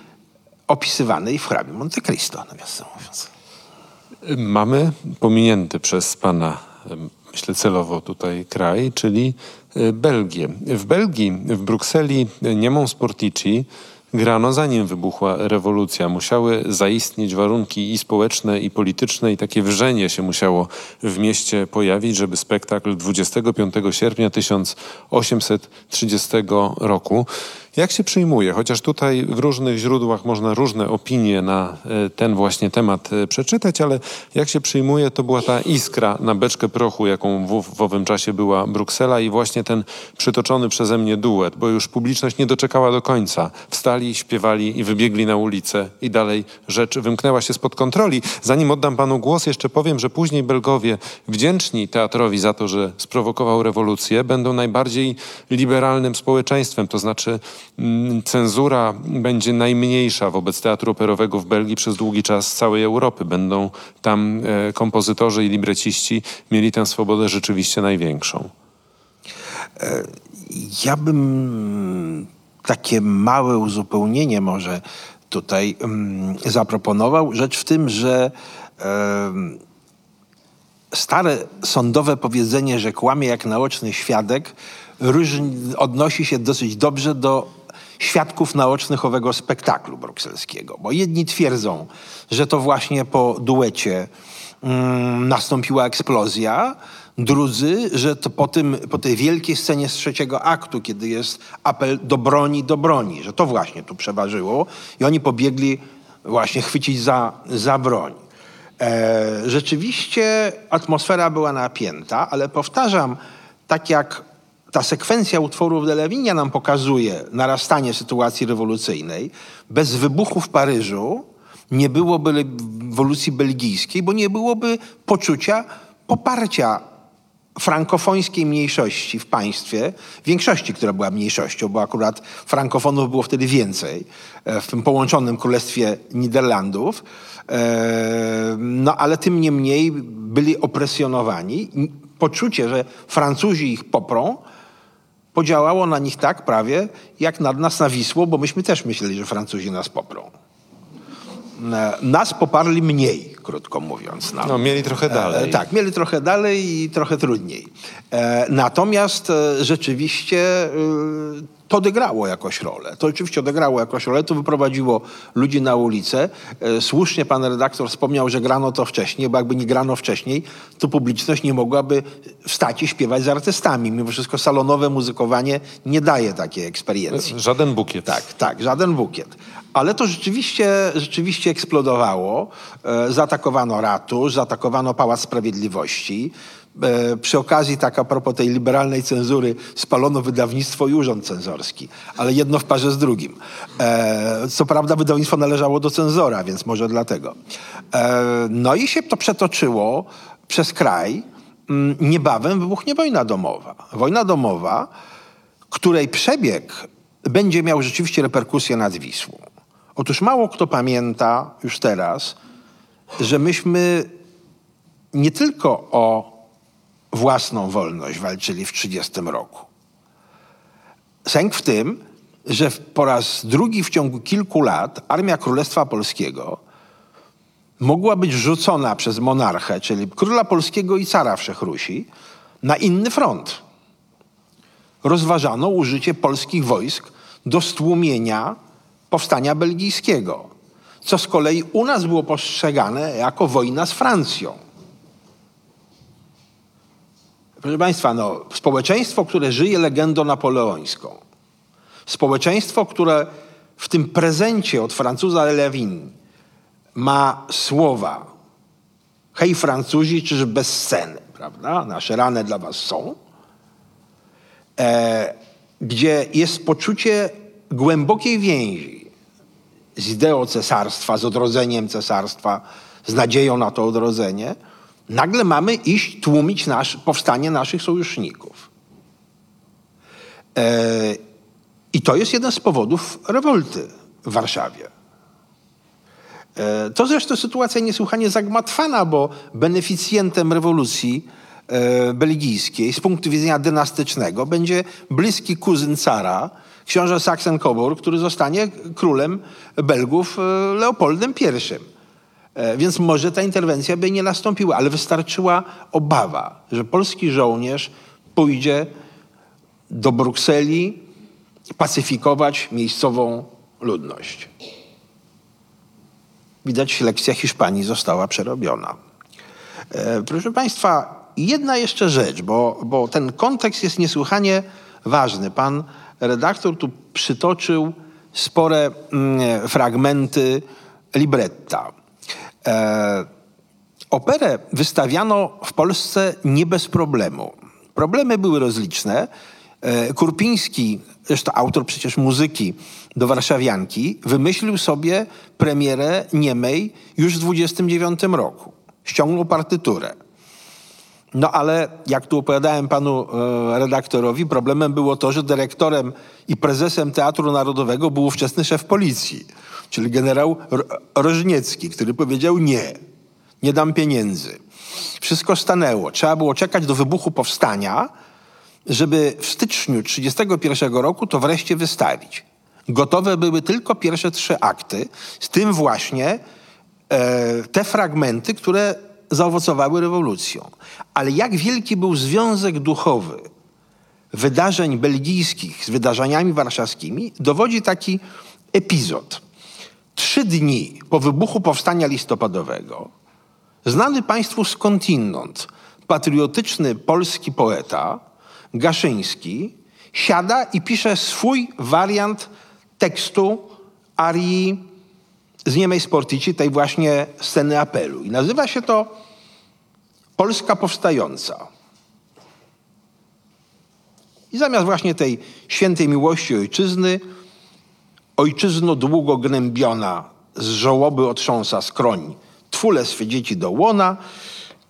opisywanej w hrabie Monte Cristo, nawiasem mówiąc. Mamy pominięty przez pana, myślę celowo tutaj kraj, czyli e, Belgię. W Belgii, w Brukseli niemą Sportici grano zanim wybuchła rewolucja. Musiały zaistnieć warunki i społeczne, i polityczne, i takie wrzenie się musiało w mieście pojawić, żeby spektakl 25 sierpnia 1830 roku jak się przyjmuje? Chociaż tutaj w różnych źródłach można różne opinie na e, ten właśnie temat e, przeczytać, ale jak się przyjmuje, to była ta iskra na beczkę prochu, jaką w, w owym czasie była Bruksela i właśnie ten przytoczony przeze mnie duet, bo już publiczność nie doczekała do końca. Wstali, śpiewali i wybiegli na ulicę i dalej rzecz wymknęła się spod kontroli. Zanim oddam panu głos, jeszcze powiem, że później Belgowie wdzięczni teatrowi za to, że sprowokował rewolucję, będą najbardziej liberalnym społeczeństwem, to znaczy Mm, cenzura będzie najmniejsza wobec teatru operowego w Belgii przez długi czas całej Europy. Będą tam e, kompozytorzy i libreciści mieli tę swobodę rzeczywiście największą. E, ja bym takie małe uzupełnienie może tutaj um, zaproponował. Rzecz w tym, że stare sądowe powiedzenie, że kłamie jak naoczny świadek, różni, odnosi się dosyć dobrze do świadków naocznych owego spektaklu brukselskiego. Bo jedni twierdzą, że to właśnie po duecie mm, nastąpiła eksplozja, drudzy, że to po, tym, po tej wielkiej scenie z trzeciego aktu, kiedy jest apel do broni, do broni, że to właśnie tu przeważyło i oni pobiegli właśnie chwycić za, za broń. E, rzeczywiście atmosfera była napięta, ale powtarzam, tak jak ta sekwencja utworów Delewinia nam pokazuje narastanie sytuacji rewolucyjnej. Bez wybuchu w Paryżu nie byłoby rewolucji belgijskiej, bo nie byłoby poczucia poparcia frankofońskiej mniejszości w państwie, większości, która była mniejszością, bo akurat frankofonów było wtedy więcej e, w tym połączonym królestwie Niderlandów. E, no ale tym niemniej byli opresjonowani. Poczucie, że Francuzi ich poprą, podziałało na nich tak prawie, jak na nas na Wisło, bo myśmy też myśleli, że Francuzi nas poprą. E, nas poparli mniej, krótko mówiąc. No, mieli trochę e, dalej. E, tak, mieli trochę dalej i trochę trudniej. E, natomiast e, rzeczywiście e, To odegrało jakoś rolę. To oczywiście odegrało jakoś rolę. To wyprowadziło ludzi na ulicę. E, słusznie pan redaktor wspomniał, że grano to wcześniej, bo jakby nie grano wcześniej, to publiczność nie mogłaby wstać i śpiewać z artystami. Mimo wszystko salonowe muzykowanie nie daje takiej eksperiencji. Żaden bukiet. Tak, tak, żaden bukiet. Ale to rzeczywiście, rzeczywiście eksplodowało. E, zaatakowano ratusz, zaatakowano Pałac Sprawiedliwości. E, przy okazji, tak a propos tej liberalnej cenzury, spalono wydawnictwo i urząd cenzorski, ale jedno w parze z drugim. E, co prawda wydawnictwo należało do cenzora, więc może dlatego. E, no i się to przetoczyło przez kraj. Mm, niebawem wybuchnie wojna domowa. Wojna domowa, której przebieg będzie miał rzeczywiście reperkusję nad Wisłą. Otóż mało kto pamięta już teraz, że myśmy nie tylko o własną wolność walczyli w 1930 roku. Sęk w tym, że po raz drugi w ciągu kilku lat armia Królestwa Polskiego mogła być rzucona przez monarchę, czyli króla polskiego i cara Wszechrusi, na inny front. Rozważano użycie polskich wojsk do stłumienia powstania belgijskiego, co z kolei u nas było postrzegane jako wojna z Francją. Proszę Państwa, no, społeczeństwo, które żyje legendą napoleońską, społeczeństwo, które w tym prezencie od Francuza Lewin ma słowa hej Francuzi, czyż bez sceny, prawda? Nasze rany dla was są. E, gdzie jest poczucie głębokiej więzi z ideą cesarstwa, z odrodzeniem cesarstwa, z nadzieją na to odrodzenie, nagle mamy iść tłumić nasz, powstanie naszych sojuszników. E, I to jest jeden z powodów rewolty w Warszawie. E, to zresztą sytuacja niesłychanie zagmatwana, bo beneficjentem rewolucji e, belgijskiej z punktu widzenia dynastycznego będzie bliski kuzyn cara, książę Sachsen-Coburg, który zostanie królem Belgów e, Leopoldem I. E, więc może ta interwencja by nie nastąpiła, ale wystarczyła obawa, że polski żołnierz pójdzie do Brukseli pacyfikować miejscową ludność. Widać, lekcja Hiszpanii została przerobiona. E, proszę Państwa, jedna jeszcze rzecz, bo, bo ten kontekst jest niesłychanie ważny. Pan redaktor tu przytoczył spore mm, fragmenty libretta. E, operę wystawiano w Polsce nie bez problemu. Problemy były rozliczne. E, Kurpiński, zresztą autor przecież muzyki do Warszawianki, wymyślił sobie premierę niemej już w 29 roku. Ściągnął partyturę. No ale jak tu opowiadałem panu e, redaktorowi, problemem było to, że dyrektorem i prezesem Teatru Narodowego był ówczesny szef policji, czyli generał Rożniecki, który powiedział nie, nie dam pieniędzy. Wszystko stanęło. Trzeba było czekać do wybuchu powstania, żeby w styczniu 1931 roku to wreszcie wystawić. Gotowe były tylko pierwsze trzy akty, z tym właśnie e, te fragmenty, które zaowocowały rewolucją. Ale jak wielki był związek duchowy wydarzeń belgijskich z wydarzeniami warszawskimi, dowodzi taki epizod. Trzy dni po wybuchu powstania listopadowego, znany państwu skądinąd patriotyczny polski poeta Gaszyński siada i pisze swój wariant tekstu arii z niemej Sportici, tej właśnie sceny apelu. I nazywa się to Polska Powstająca. I zamiast właśnie tej świętej miłości ojczyzny, ojczyzno długo gnębiona, z żołoby otrząsa skroń, twule swe dzieci do łona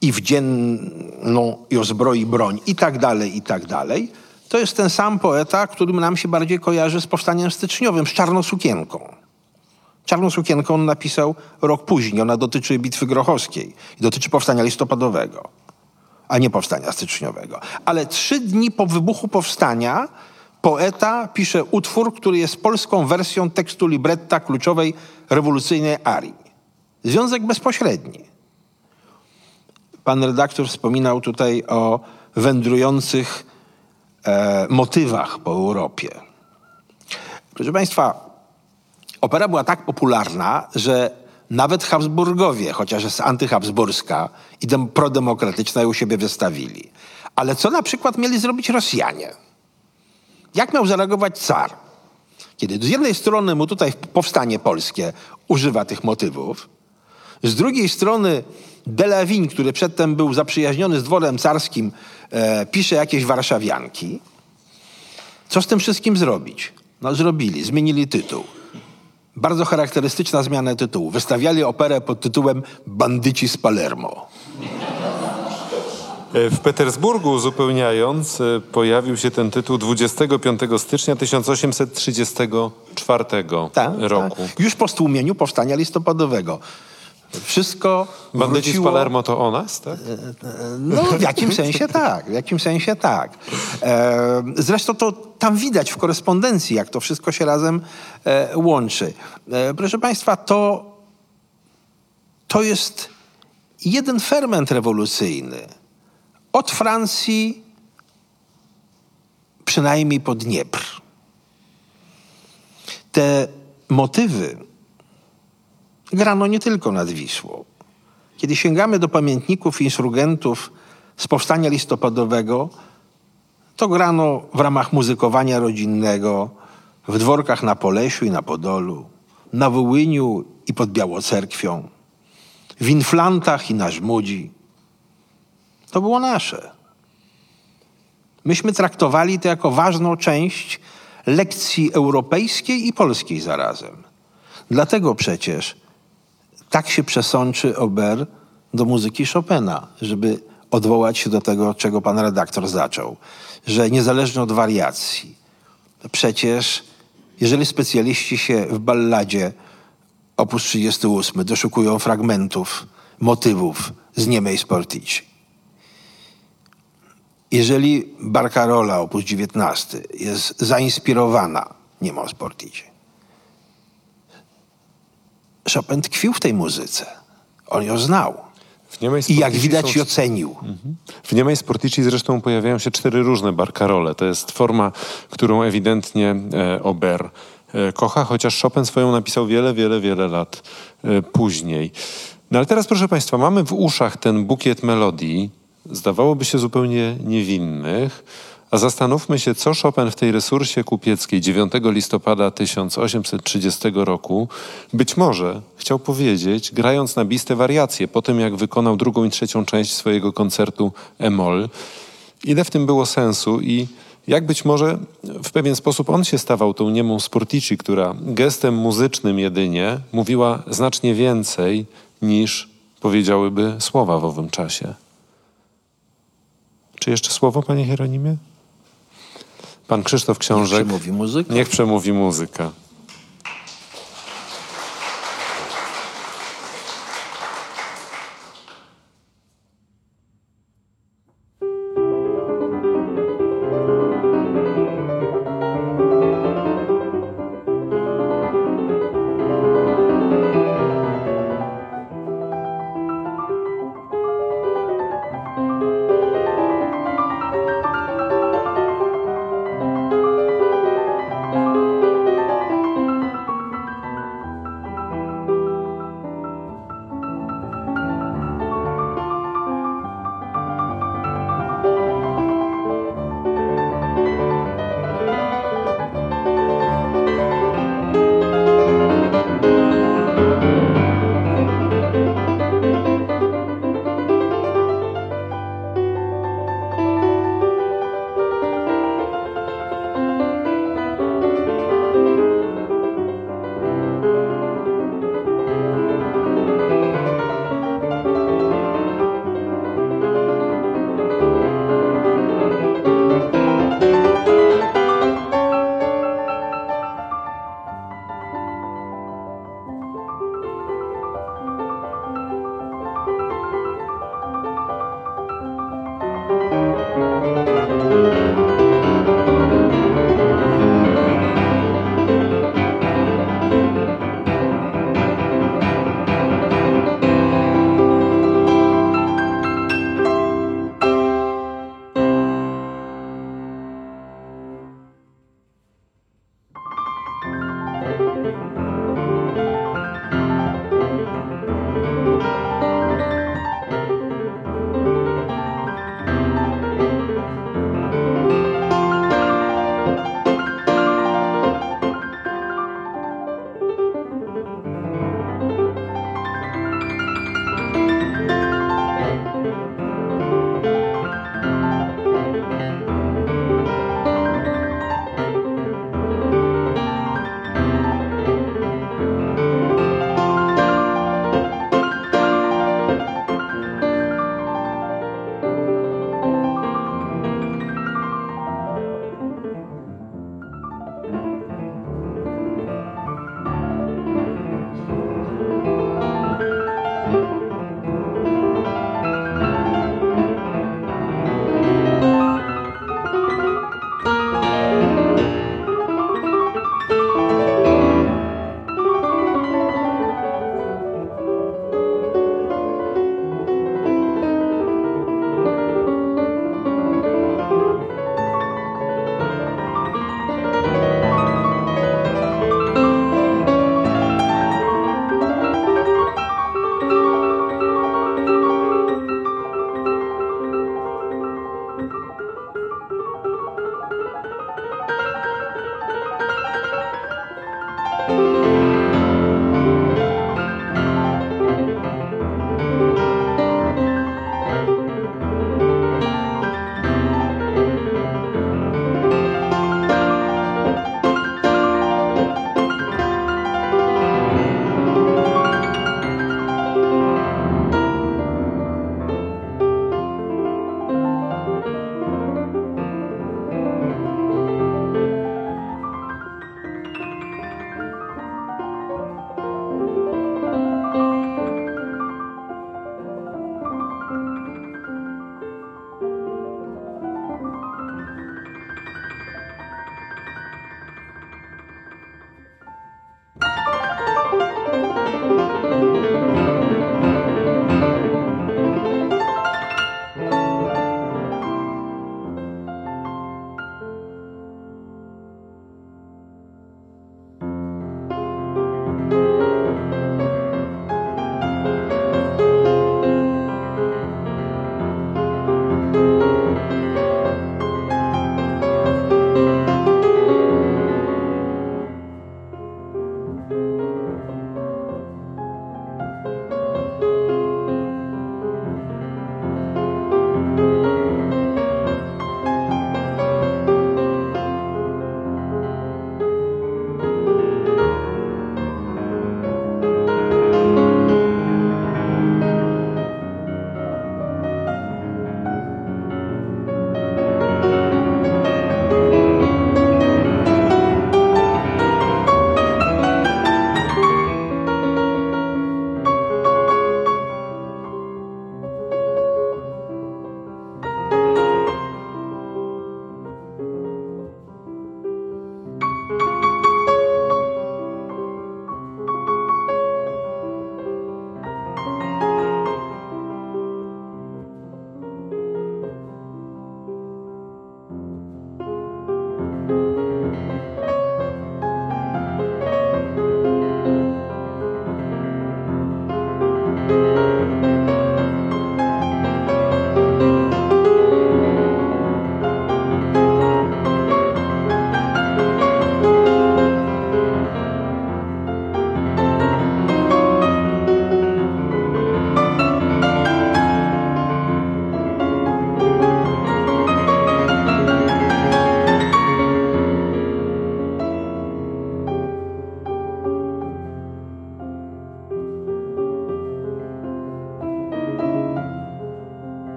i wdzienną i ozbroi broń i tak dalej, i tak dalej. To jest ten sam poeta, którym nam się bardziej kojarzy z powstaniem styczniowym, z czarną sukienką. Czarną sukienkę on napisał rok później. Ona dotyczy Bitwy Grochowskiej i dotyczy powstania listopadowego, a nie powstania styczniowego. Ale trzy dni po wybuchu powstania poeta pisze utwór, który jest polską wersją tekstu libretta kluczowej rewolucyjnej arii. Związek bezpośredni. Pan redaktor wspominał tutaj o wędrujących e, motywach po Europie. Proszę Państwa, opera była tak popularna, że nawet Habsburgowie, chociaż jest antyhabsburska i dem- prodemokratyczna, ją u siebie wystawili. Ale co na przykład mieli zrobić Rosjanie? Jak miał zareagować car? Kiedy z jednej strony mu tutaj powstanie polskie używa tych motywów, z drugiej strony Delawin, który przedtem był zaprzyjaźniony z dworem carskim, e, pisze jakieś warszawianki. Co z tym wszystkim zrobić? No zrobili, zmienili tytuł. Bardzo charakterystyczna zmiana tytułu. Wystawiali operę pod tytułem Bandyci z Palermo. E, W Petersburgu, uzupełniając, e, pojawił się ten tytuł 25 stycznia 1834 Tak, roku. tak. Już po stłumieniu powstania listopadowego. Wszystko Bandyci z wróciło... Palermo to o nas, tak? No, w jakim sensie tak, w jakim sensie tak. E, zresztą to tam widać w korespondencji, jak to wszystko się razem e, łączy. E, proszę Państwa, to, to jest jeden ferment rewolucyjny. Od Francji przynajmniej po Dniepr. Te motywy grano nie tylko nad Wisłą. Kiedy sięgamy do pamiętników insurgentów z powstania listopadowego, to grano w ramach muzykowania rodzinnego w dworkach na Polesiu i na Podolu, na Wołyniu i pod Białocerkwią, w Inflantach i na Żmudzi. To było nasze. Myśmy traktowali to jako ważną część lekcji europejskiej i polskiej zarazem. Dlatego przecież tak się przesączy Ober do muzyki Chopina, żeby odwołać się do tego, czego pan redaktor zaczął, że niezależnie od wariacji, przecież jeżeli specjaliści się w balladzie op. 38 doszukują fragmentów, motywów z Niemej Sportici, jeżeli Barcarola op. 19 jest zainspirowana Niemą Sportici, Chopin tkwił w tej muzyce. On ją znał. I jak widać są- ocenił. W Niemej Sportici zresztą pojawiają się cztery różne barkarole. To jest forma, którą ewidentnie e, Ober e, kocha, chociaż Chopin swoją napisał wiele, wiele, wiele lat e, później. No ale teraz, proszę Państwa, mamy w uszach ten bukiet melodii, zdawałoby się zupełnie niewinnych, a zastanówmy się, co Chopin w tej resursie kupieckiej 9 listopada 1830 roku być może chciał powiedzieć, grając na biste wariacje, po tym jak wykonał drugą i trzecią część swojego koncertu E-moll. Ile w tym było sensu i jak być może w pewien sposób on się stawał tą niemą Sportici, która gestem muzycznym jedynie mówiła znacznie więcej niż powiedziałyby słowa w owym czasie. Czy jeszcze słowo, panie Hieronimie? Pan Krzysztof Książek. przemówi muzyka. Niech przemówi muzyka.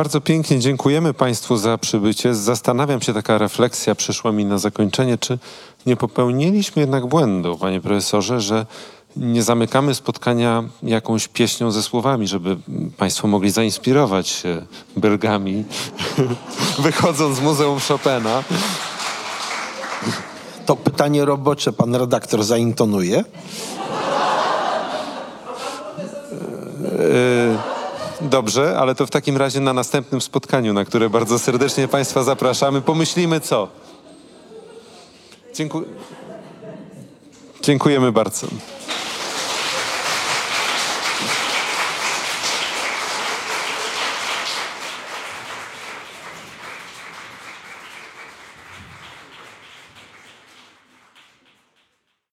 Bardzo pięknie dziękujemy Państwu za przybycie. Zastanawiam się, taka refleksja przyszła mi na zakończenie, czy nie popełniliśmy jednak błędu, panie profesorze, że nie zamykamy spotkania jakąś pieśnią ze słowami, żeby Państwo mogli zainspirować się belgami, wychodząc z Muzeum Chopina. To pytanie robocze pan redaktor zaintonuje. Dobrze, ale to w takim razie na następnym spotkaniu, na które bardzo serdecznie Państwa zapraszamy, pomyślimy co. Dziękuję. Dziękujemy bardzo.